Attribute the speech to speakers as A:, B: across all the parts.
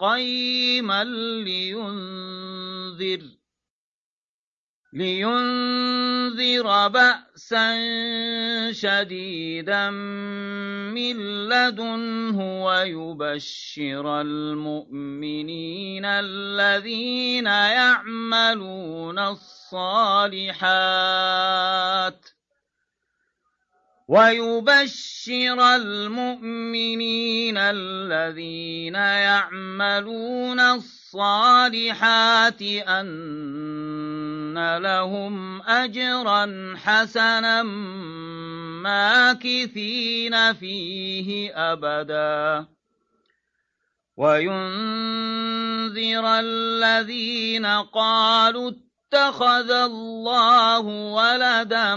A: قيما لينذر لينذر بأسا شديدا من لدنه ويبشر المؤمنين الذين يعملون الصالحات ويبشر المؤمنين الذين يعملون الصالحات أن لهم أجرا حسنا ماكثين فيه أبدا. وينذر الذين قالوا اتخذ الله ولدا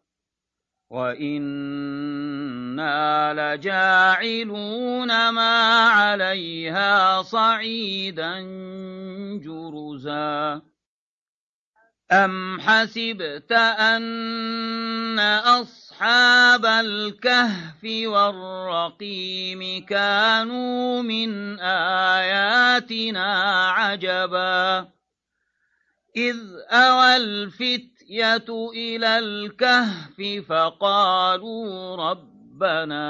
A: وإنا لجاعلون ما عليها صعيدا جرزا أم حسبت أن أصحاب الكهف والرقيم كانوا من آياتنا عجبا إذ أوى الفتن الفتية إلى الكهف فقالوا ربنا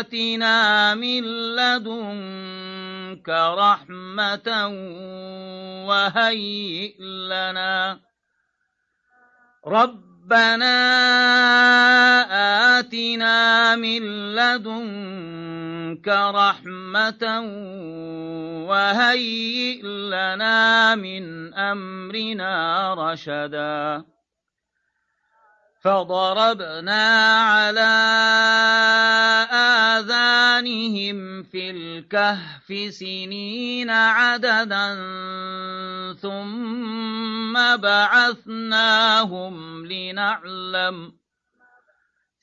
A: آتنا من لدنك رحمة وهيئ لنا ربنا آتنا من لدنك رحمة وهيئ لنا من أمرنا رشدا. فضربنا على آذانهم في الكهف سنين عددا ثم بعثناهم لنعلم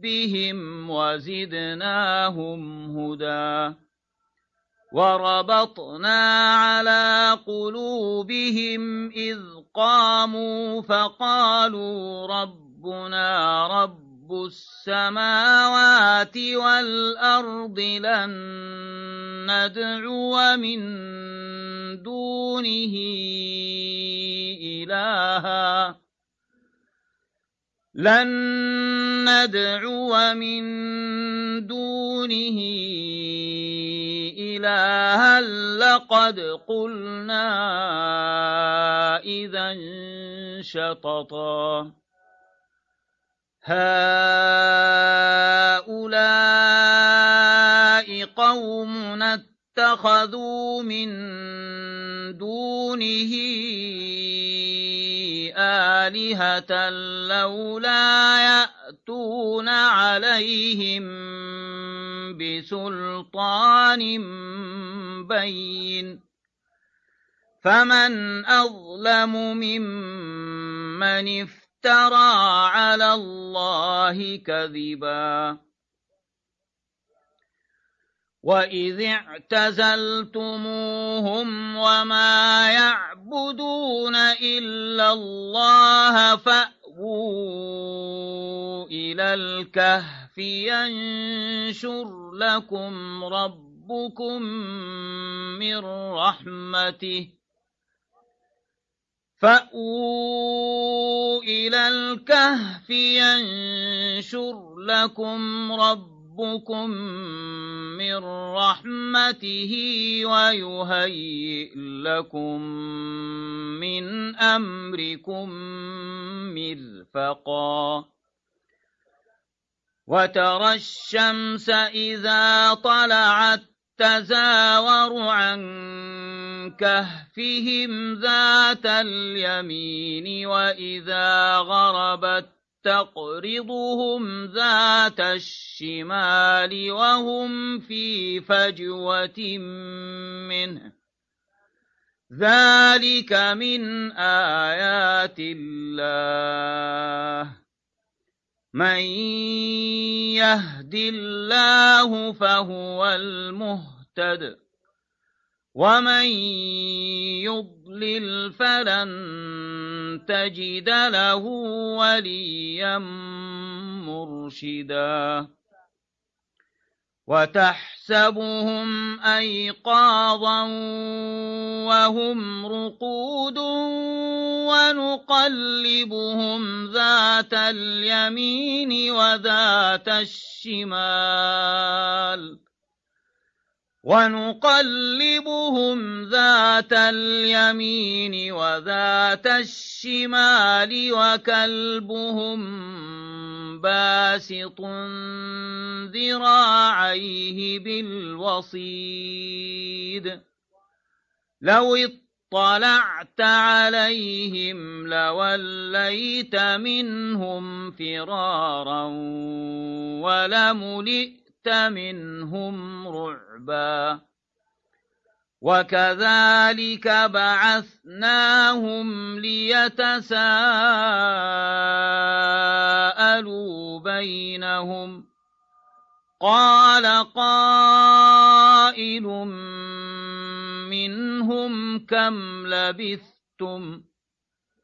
A: ربهم وزدناهم هدى وربطنا على قلوبهم إذ قاموا فقالوا ربنا رب السماوات والأرض لن ندعو من دونه إلهًا لن ندعو من دونه إلها لقد قلنا إذا شططا هؤلاء قوم اتخذوا من دونه آلهة لولا يأتون عليهم بسلطان بين فمن أظلم ممن افترى على الله كذبا وإذ اعتزلتموهم وما يعبدون إلا الله فأووا إلى الكهف ينشر لكم ربكم من رحمته فأووا إلى الكهف ينشر لكم ربكم من رحمته ويهيئ لكم من أمركم مرفقا وترى الشمس إذا طلعت تزاور عن كهفهم ذات اليمين وإذا غربت تقرضهم ذات الشمال وهم في فجوة منه. ذلك من آيات الله. من يهد الله فهو المهتد. ومن يضلل فلن تجد له وليا مرشدا وتحسبهم أيقاظا وهم رقود ونقلبهم ذات اليمين وذات الشمال ونقلبهم ذات اليمين وذات الشمال وكلبهم باسط ذراعيه بالوصيد. لو اطلعت عليهم لوليت منهم فرارا ولملئت منهم رعبا. وكذلك بعثناهم ليتساءلوا بينهم. قال قائل منهم كم لبثتم؟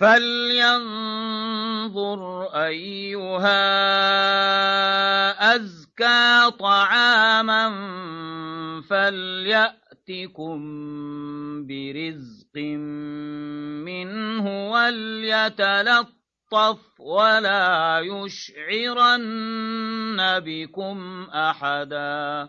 A: فلينظر أيها أزكى طعاما فليأتكم برزق منه وليتلطف ولا يشعرن بكم أحدا.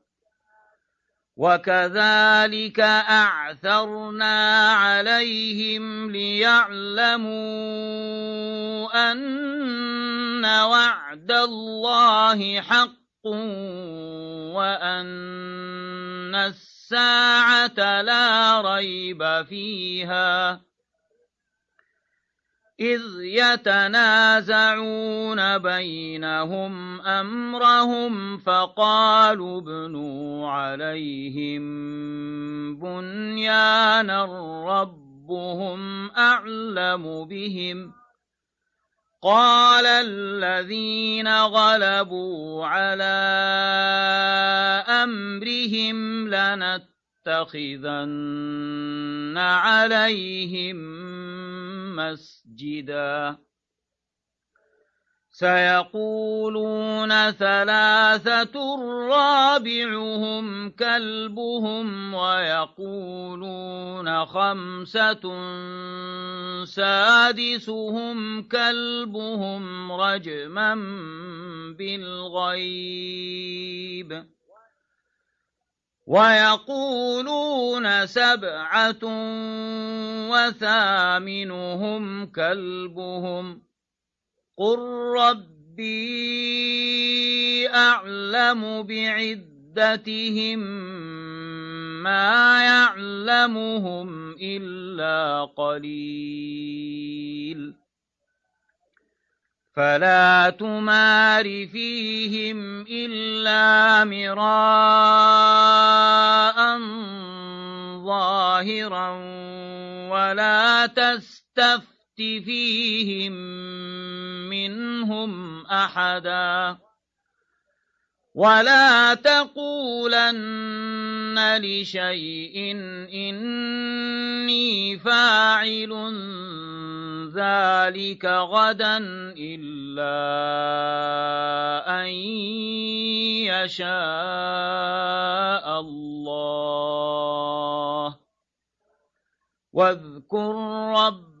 A: وكذلك أعثرنا عليهم ليعلموا أن وعد الله حق وأن الساعة لا ريب فيها إذ يتنازعون بينهم أمرهم فقالوا ابنوا عليهم بنيانا ربهم أعلم بهم. قال الذين غلبوا على أمرهم لنتخذن عليهم مسجداً. سيقولون ثلاثة رابعهم كلبهم ويقولون خمسة سادسهم كلبهم رجما بالغيب. ويقولون سبعة وثامنهم كلبهم. قل ربي أعلم بعدتهم ما يعلمهم إلا قليل. فلا تمار فيهم إلا مراء ظاهرا ولا تستفت فيهم منهم أحدا ولا تقولن لشيء إني فاعل ذلك غدا إلا أن يشاء الله واذكر رب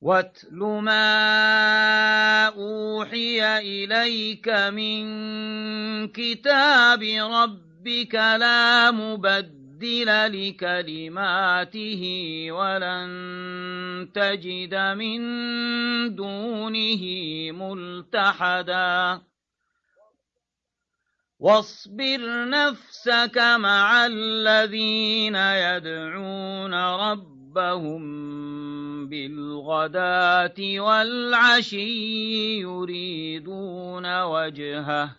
A: واتل ما أوحي إليك من كتاب ربك لا مبدل لكلماته ولن تجد من دونه ملتحدا واصبر نفسك مع الذين يدعون ربهم بالغداة والعشي يريدون وجهه.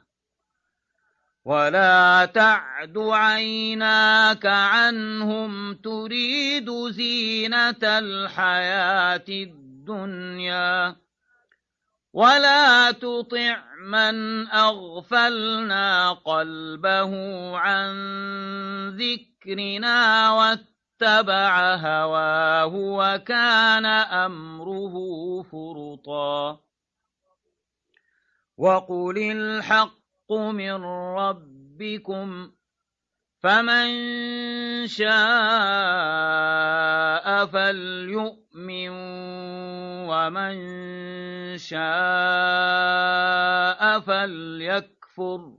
A: ولا تعد عيناك عنهم تريد زينة الحياة الدنيا. ولا تطع من أغفلنا قلبه عن ذكرنا واتقنا اتبع هواه وكان أمره فرطا. وقل الحق من ربكم فمن شاء فليؤمن ومن شاء فليكفر.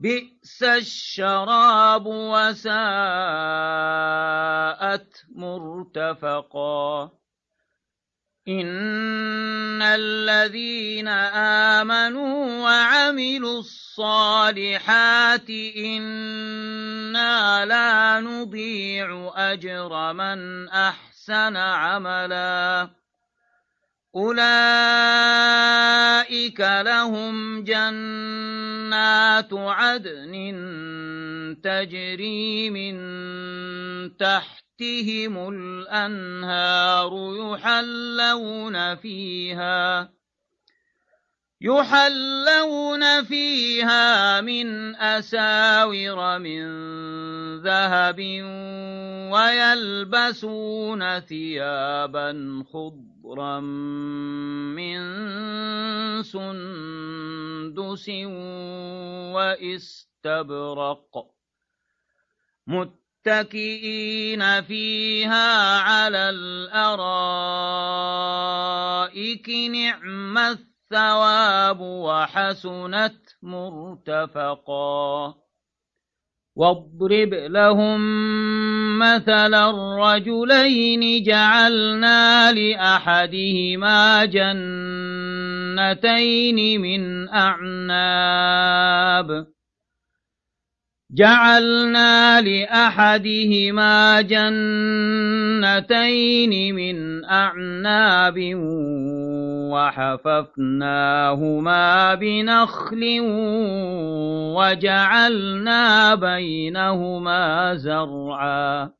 A: بئس الشراب وساءت مرتفقا. إن الذين آمنوا وعملوا الصالحات إنا لا نضيع أجر من أحسن عملاً. أولئك لهم جنات عدن تجري من تحتهم الأنهار يحلون فيها يحلون فيها من أساور من ذهب ويلبسون ثيابا خضرا. من سندس واستبرق متكئين فيها على الأرائك نعم الثواب وحسنت مرتفقا واضرب لهم مثل الرجلين جعلنا لأحدهما جنتين من أعناب. جعلنا لأحدهما جنتين من أعناب وحففناهما بنخل وجعلنا بينهما زرعا.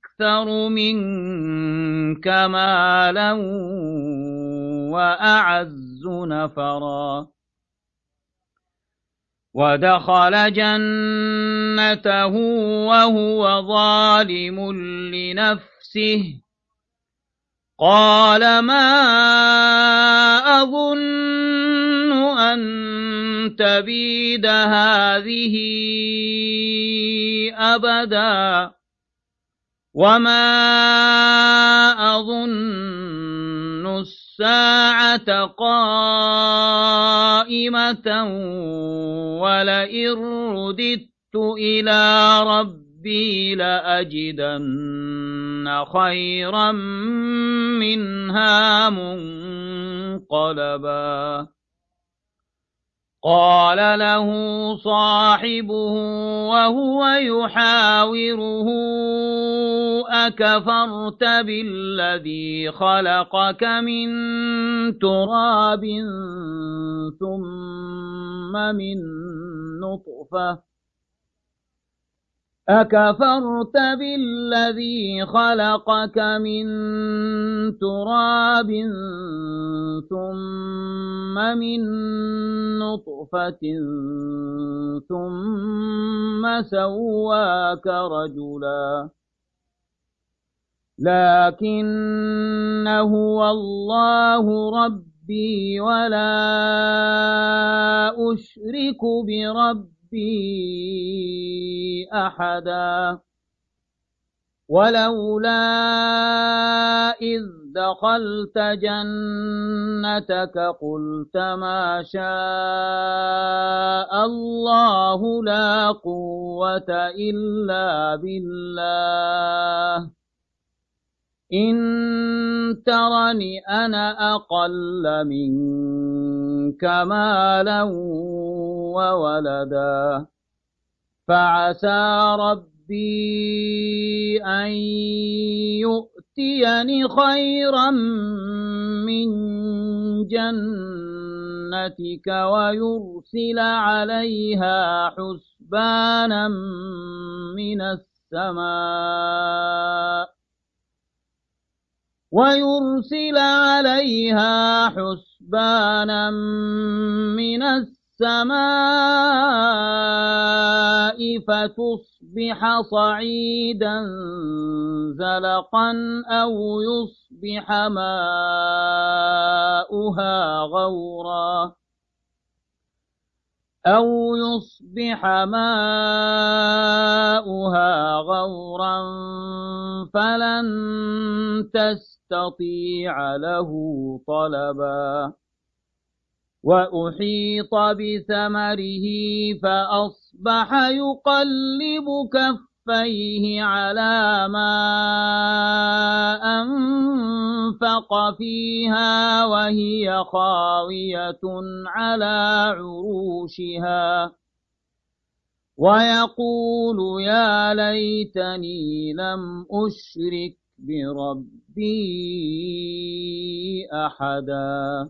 A: أكثر منك مالا وأعز نفرا. ودخل جنته وهو ظالم لنفسه. قال ما أظن أن تبيد هذه أبداً. وما أظن الساعة قائمة ولئن رددت إلى ربي لأجدن خيرا منها منقلبا قال له صاحبه وهو يحاوره أكفرت بالذي خلقك من تراب ثم من نطفة؟ أكفرت بالذي خلقك من تراب ثم من نطفة ثم سواك رجلا لكن هو الله ربي ولا أشرك بربي ربي أحدا. ولولا إذ دخلت جنتك قلت ما شاء الله لا قوة إلا بالله. إن ترني أنا أقل منك مالا وولدا. فعسى ربي أن يؤتيني خيرا من جنتك ويرسل عليها حسبانا من السماء. ويرسل عليها حسبانا من السماء فتصبح صعيدا زلقا أو يصبح ماؤها غورا أو يصبح ماؤها غورا فلن تستطيع له طلبا وأحيط بثمره فأصبح يقلب كفيه على ما أنفق فيها وهي خاوية على عروشها. ويقول يا ليتني لم أشرك بربي أحدا.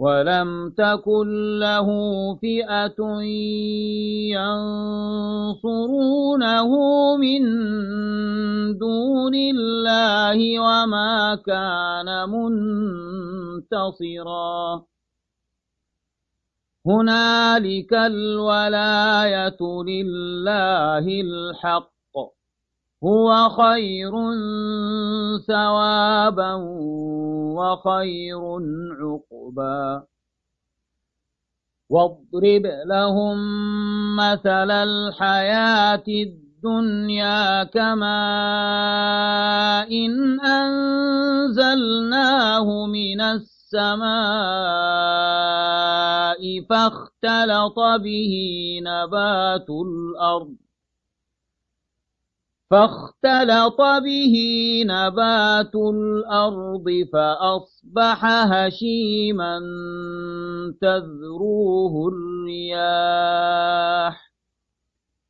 A: ولم تكن له فئة ينصرونه من دون الله وما كان منتصرا. هنالك الولاية لله الحق. هو خير ثوابا وخير عقبا. واضرب لهم مثل الحياة الدنيا كما إن أنزلناه من السماء فاختلط به نبات الأرض فاختلط به نبات الأرض فأصبح هشيما تذروه الرياح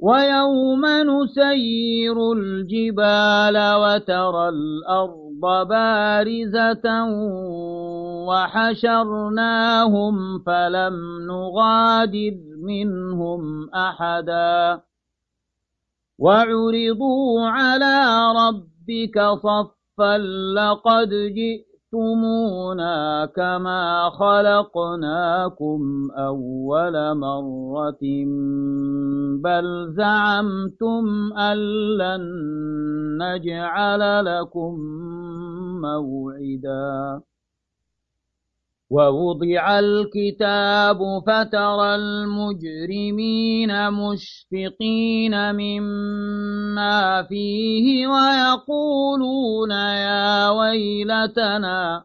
A: ويوم نسير الجبال وترى الأرض بارزة وحشرناهم فلم نغادر منهم أحدا. وعرضوا على ربك صفا لقد جئتمونا كما خلقناكم أول مرة بل زعمتم أن لن نجعل لكم موعدا ووضع الكتاب فترى المجرمين مشفقين مما فيه ويقولون يا ويلتنا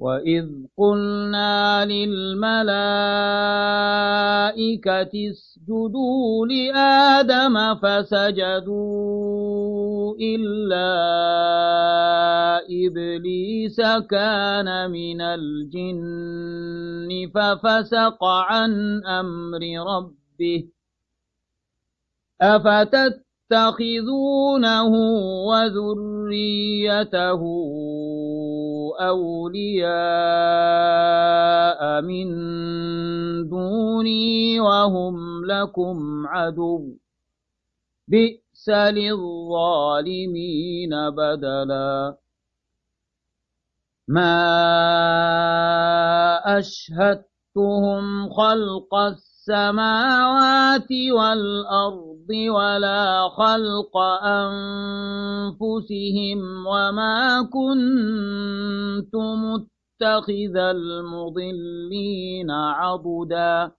A: وإذ قلنا للملائكة اسجدوا لآدم فسجدوا إلا إبليس كان من الجن ففسق عن أمر ربه أفتت تتخذونه وذريته أولياء من دوني وهم لكم عدو. بئس للظالمين بدلا. ما أشهدتهم خلق السماوات والأرض ولا خلق أنفسهم وما كنت متخذ المضلين عضدا.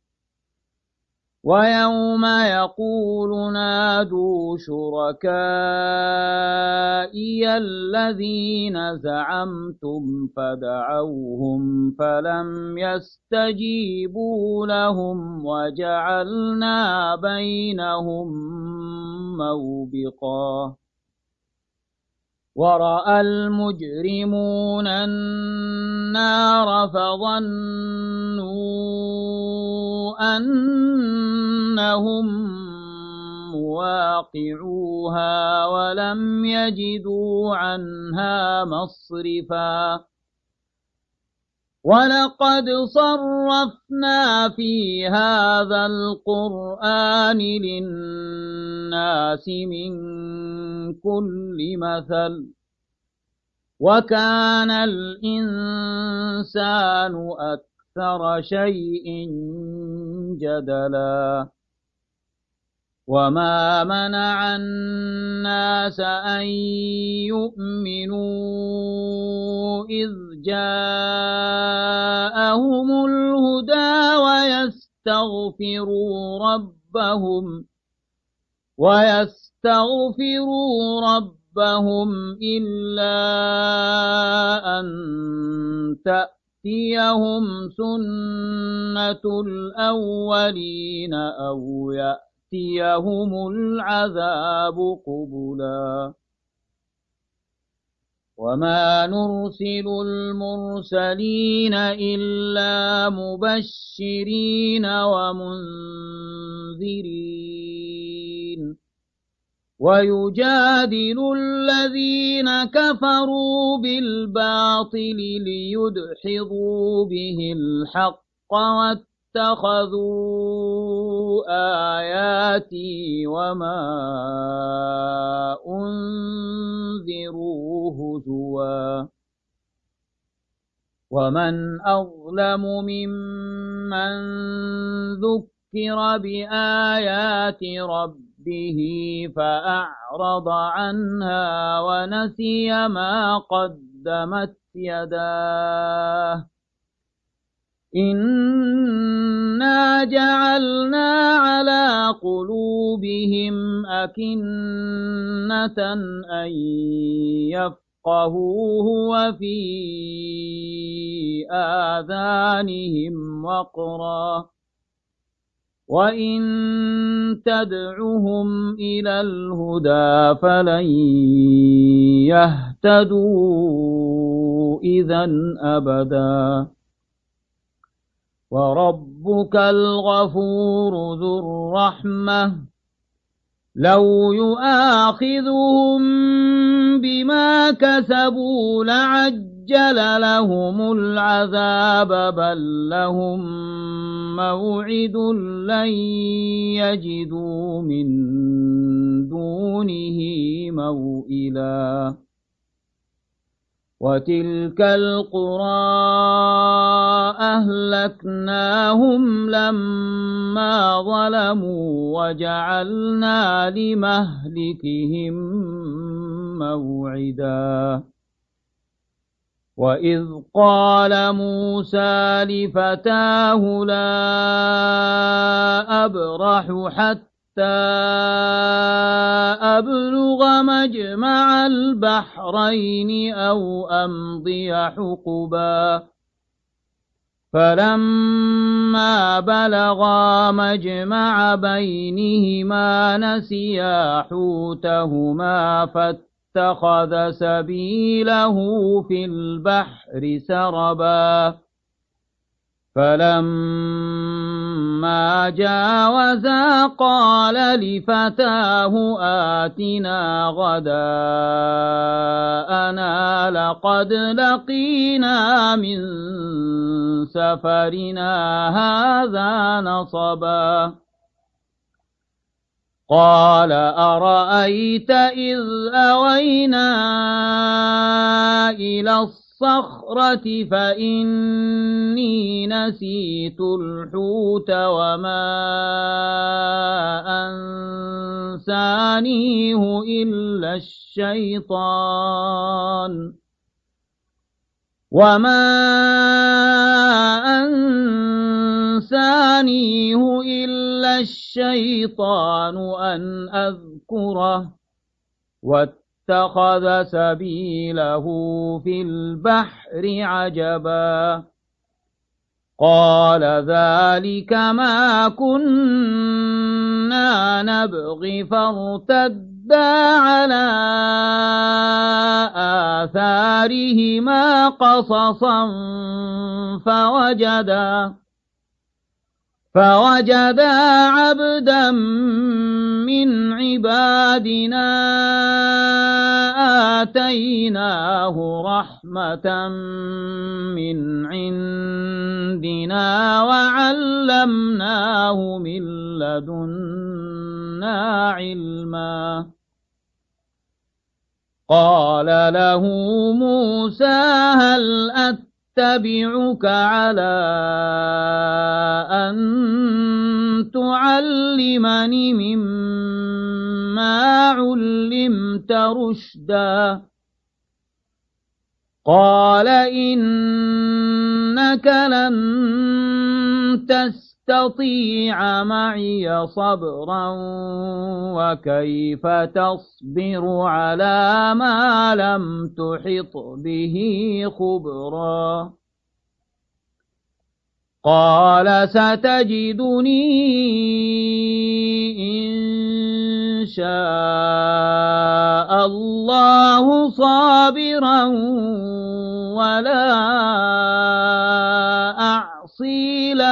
A: ويوم يقول نادوا شركائي الذين زعمتم فدعوهم فلم يستجيبوا لهم وجعلنا بينهم موبقا ورأى المجرمون النار فظنوا أنهم مواقعوها ولم يجدوا عنها مصرفا ولقد صرفنا في هذا القرآن للناس من كل مثل وكان الإنسان أكثر شيء جدلا. وما منع الناس أن يؤمنوا إذ جاءهم الهدى ويستغفروا ربهم ويستغفروا ربهم إلا أن تأتيهم سنة الأولين أو يأتيهم العذاب قبلاً وما نرسل المرسلين إلا مبشرين ومنذرين ويجادل الذين كفروا بالباطل ليدحضوا به الحق اتخذوا آياتي وما أنذروا هزوا. ومن أظلم ممن ذكر بآيات ربه فأعرض عنها ونسي ما قدمت يداه. إنا جعلنا على قلوبهم أكنة أن يفقهوه وفي آذانهم وقرا وإن تدعهم إلى الهدى فلن يهتدوا إذا أبداً وربك الغفور ذو الرحمة لو يؤاخذهم بما كسبوا لعجل لهم العذاب بل لهم موعد لن يجدوا من دونه موئلاً وتلك القرى أهلكناهم لما ظلموا وجعلنا لمهلكهم موعدا وإذ قال موسى لفتاه لا أبرح حتى أبلغ مجمع البحرين أو أمضي حقبا. فلما بلغا مجمع بينهما نسيا حوتهما فاتخذ سبيله في البحر سربا. فلما جاوزا قال لفتاه آتنا غداءنا لقد لقينا من سفرنا هذا نصبا قال أرأيت إذ أوينا إلى الصلاة الصخرة فإني نسيت الحوت وما أنسانيه إلا الشيطان. وما أنسانيه إلا الشيطان أن أذكره. واتخذ سبيله في البحر عجبا. قال ذلك ما كنا نبغي فارتدا على آثارهما قصصا فوجدا. فوجدا عبدا من عبادنا آتيناه رحمة من عندنا وعلمناه من لدنا علما. قال له موسى هل أتى أتبعك على أن تعلمني مما علمت رشدا. قال إنك لن تستطيع معي صبرا وكيف تصبر على ما لم تحط به خبرا قال ستجدني إن شاء الله صابرا ولا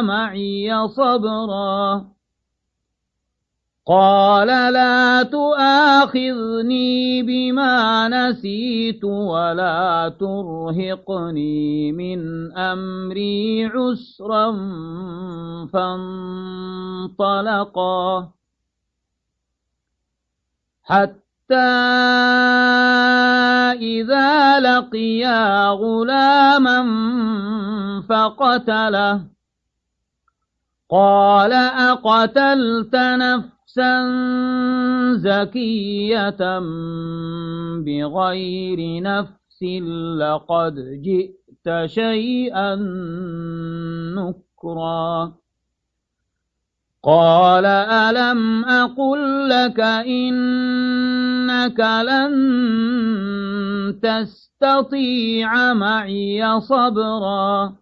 A: معي صبرا. قال لا تؤاخذني بما نسيت ولا ترهقني من أمري عسرا فانطلقا. حتى إذا لقيا غلاما فقتله قال أقتلت نفسا زكية بغير نفس لقد جئت شيئا نكرا قال ألم أقل لك إنك لن تستطيع معي صبرا؟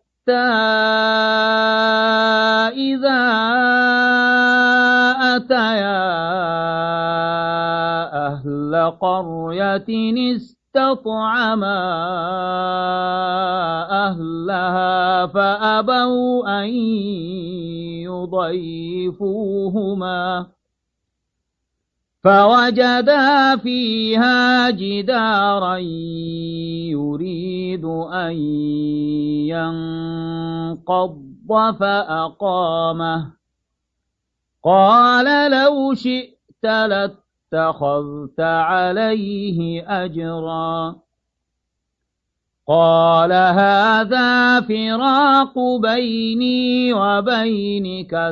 A: إذا أتيا أهل قرية استطعما أهلها فأبوا أن يضيفوهما. فوجدا فيها جدارا يريد أن ينقض فأقامه. قال لو شئت لاتخذت عليه أجرا. قال هذا فراق بيني وبينك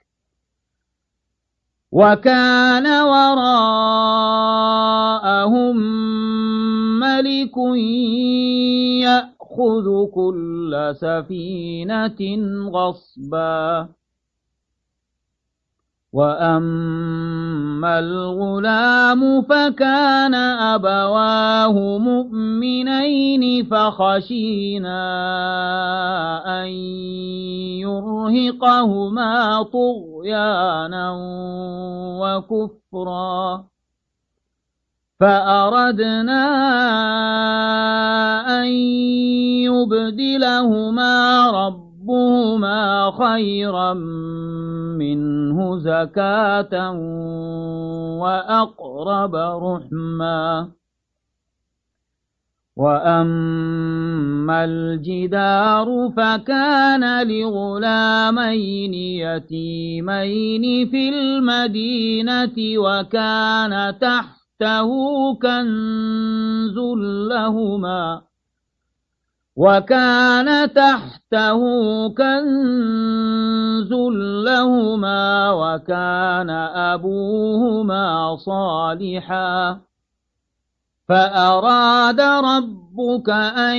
A: وكان وراءهم ملك يأخذ كل سفينة غصبا وأما الغلام فكان أبواه مؤمنين فخشينا أن يرهقهما طغيانا وكفرا فأردنا أن يبدلهما رب ربهما خيرا منه زكاة وأقرب رحما وأما الجدار فكان لغلامين يتيمين في المدينة وكان تحته كنز لهما وكان تحته كنز لهما وكان أبوهما صالحا. فأراد ربك أن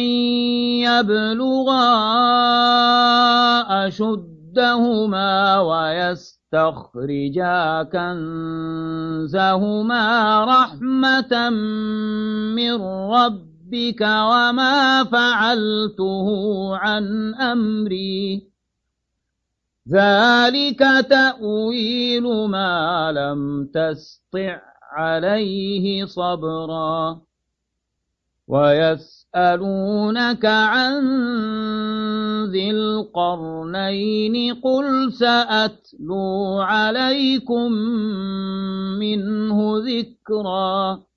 A: يبلغا أشدهما ويستخرجا كنزهما رحمة من ربك ربك وما فعلته عن أمري. ذلك تأويل ما لم تستع عليه صبرا. ويسألونك عن ذي القرنين قل سأتلو عليكم منه ذكرا.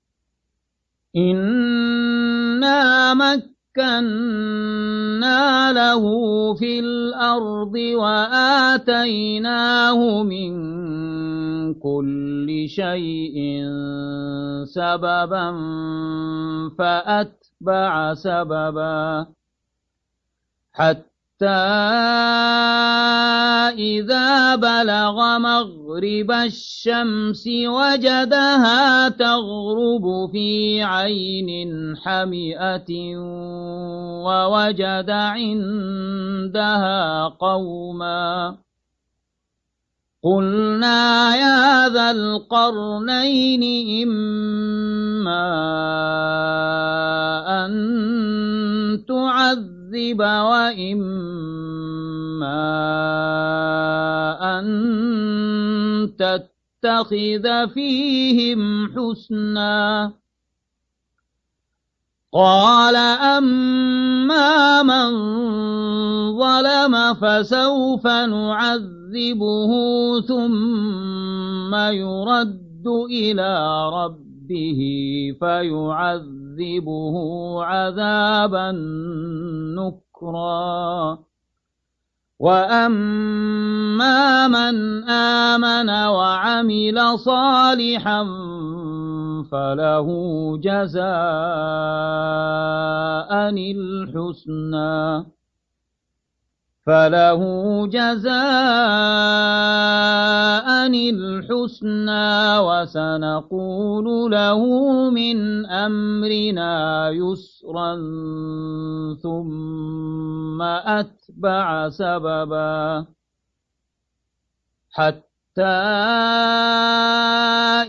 A: إنا مكنا له في الأرض وآتيناه من كل شيء سببا فأتبع سببا حتى إذا بلغ مغرب الشمس وجدها تغرب في عين حمئة ووجد عندها قوما قلنا يا ذا القرنين إما أن تعذب تعذب وإما أن تتخذ فيهم حسنا قال أما من ظلم فسوف نعذبه ثم يرد إلى ربه فيعذب يعذبه عذابا نكرا. وأما من آمن وعمل صالحا فله جزاء الحسنى. فله جزاء الحسنى وسنقول له من أمرنا يسرا ثم أتبع سببا حتى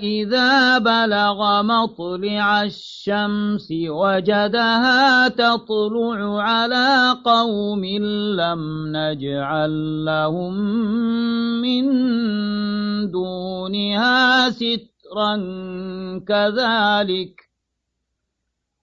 A: إذا بلغ مطلع الشمس وجدها تطلع على قوم لم نجعل لهم من دونها سترا كذلك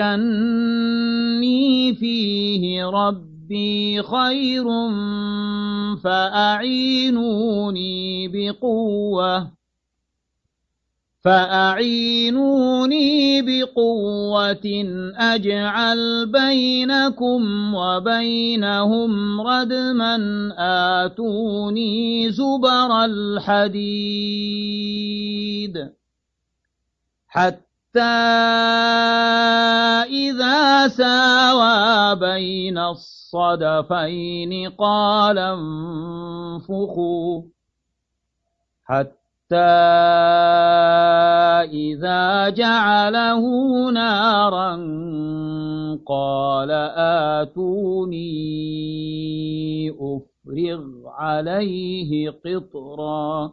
A: مكني فيه ربي خير فأعينوني بقوة فأعينوني بقوة أجعل بينكم وبينهم ردما آتوني زبر الحديد حتى إذا ساوى بين الصدفين قال انفخوا حتى إذا جعله نارا قال آتوني أفرغ عليه قطرا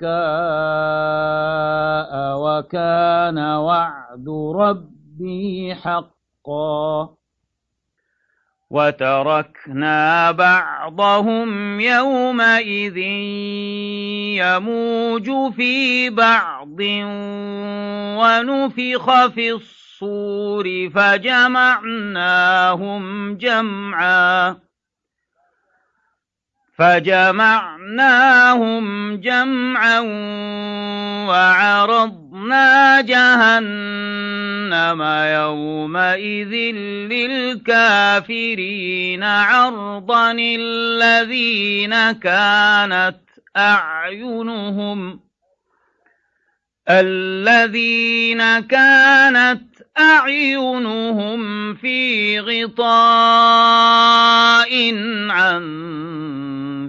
A: دكاء وكان وعد ربي حقا. وتركنا بعضهم يومئذ يموج في بعض ونفخ في الصور فجمعناهم جمعا. فجمعناهم جمعا وعرضنا جهنم يومئذ للكافرين عرضا الذين كانت أعينهم الذين كانت أعينهم في غطاء عن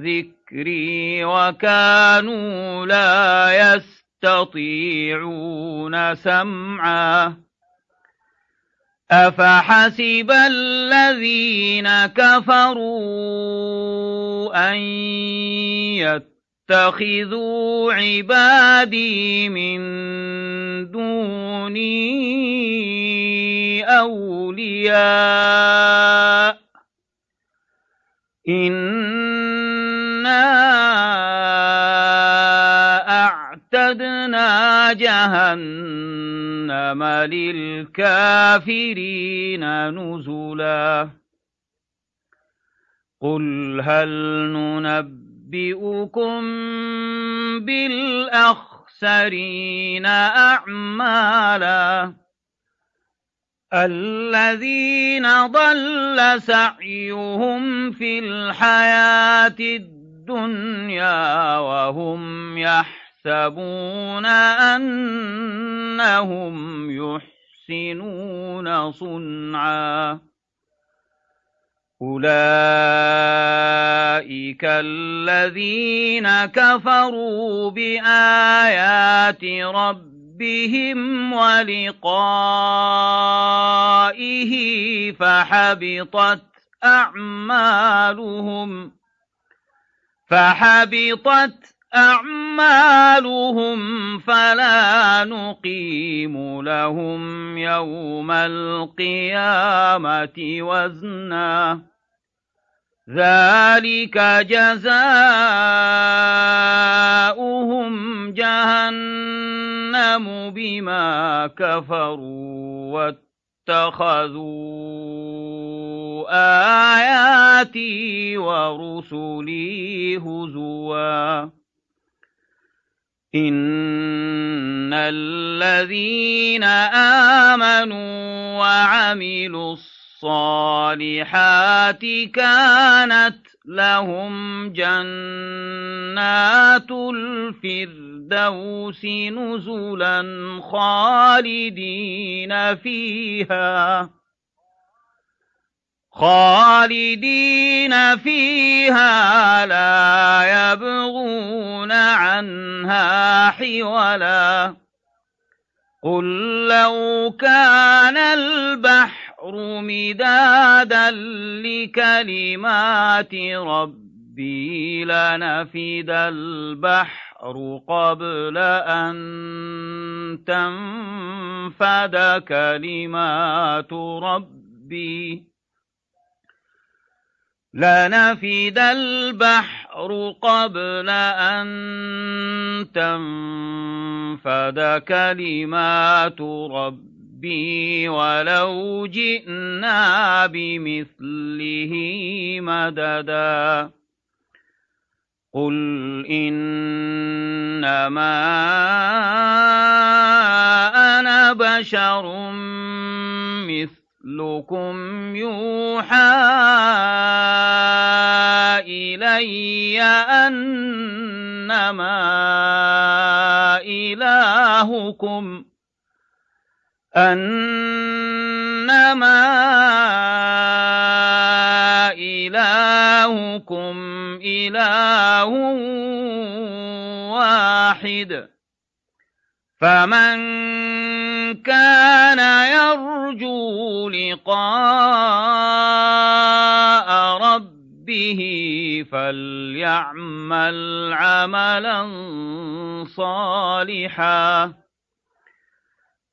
A: ذكري وكانوا لا يستطيعون سمعا أفحسب الذين كفروا أن يتخذوا عبادي من دوني أولياء أعتدنا جهنم للكافرين نزلا. قل هل ننبئكم بالأخسرين أعمالا؟ الذين ضل سعيهم في الحياة الدنيا وهم يحسبون أنهم يحسنون صنعا. أولئك الذين كفروا بآيات ربهم ربهم ولقائه فحبطت أعمالهم. فحبطت أعمالهم فلا نقيم لهم يوم القيامة وزنا. ذلك جزاؤهم جهنم بما كفروا اتخذوا آياتي ورسلي هزوا. إن الذين آمنوا وعملوا الصالحات كانت لهم جنات الفردوس نزلا خالدين فيها خالدين فيها لا يبغون عنها حولا. قل لو كان البحر البحر مدادا لكلمات ربي لنفد البحر قبل أن تنفد كلمات ربي لنفد البحر قبل أن تنفد كلمات ربي ربي ولو جئنا بمثله مددا قل إنما أنا بشر مثلكم يوحى إلي أنما إلهكم أنما إلهكم إله واحد. فمن كان يرجو لقاء ربه فليعمل عملا صالحا.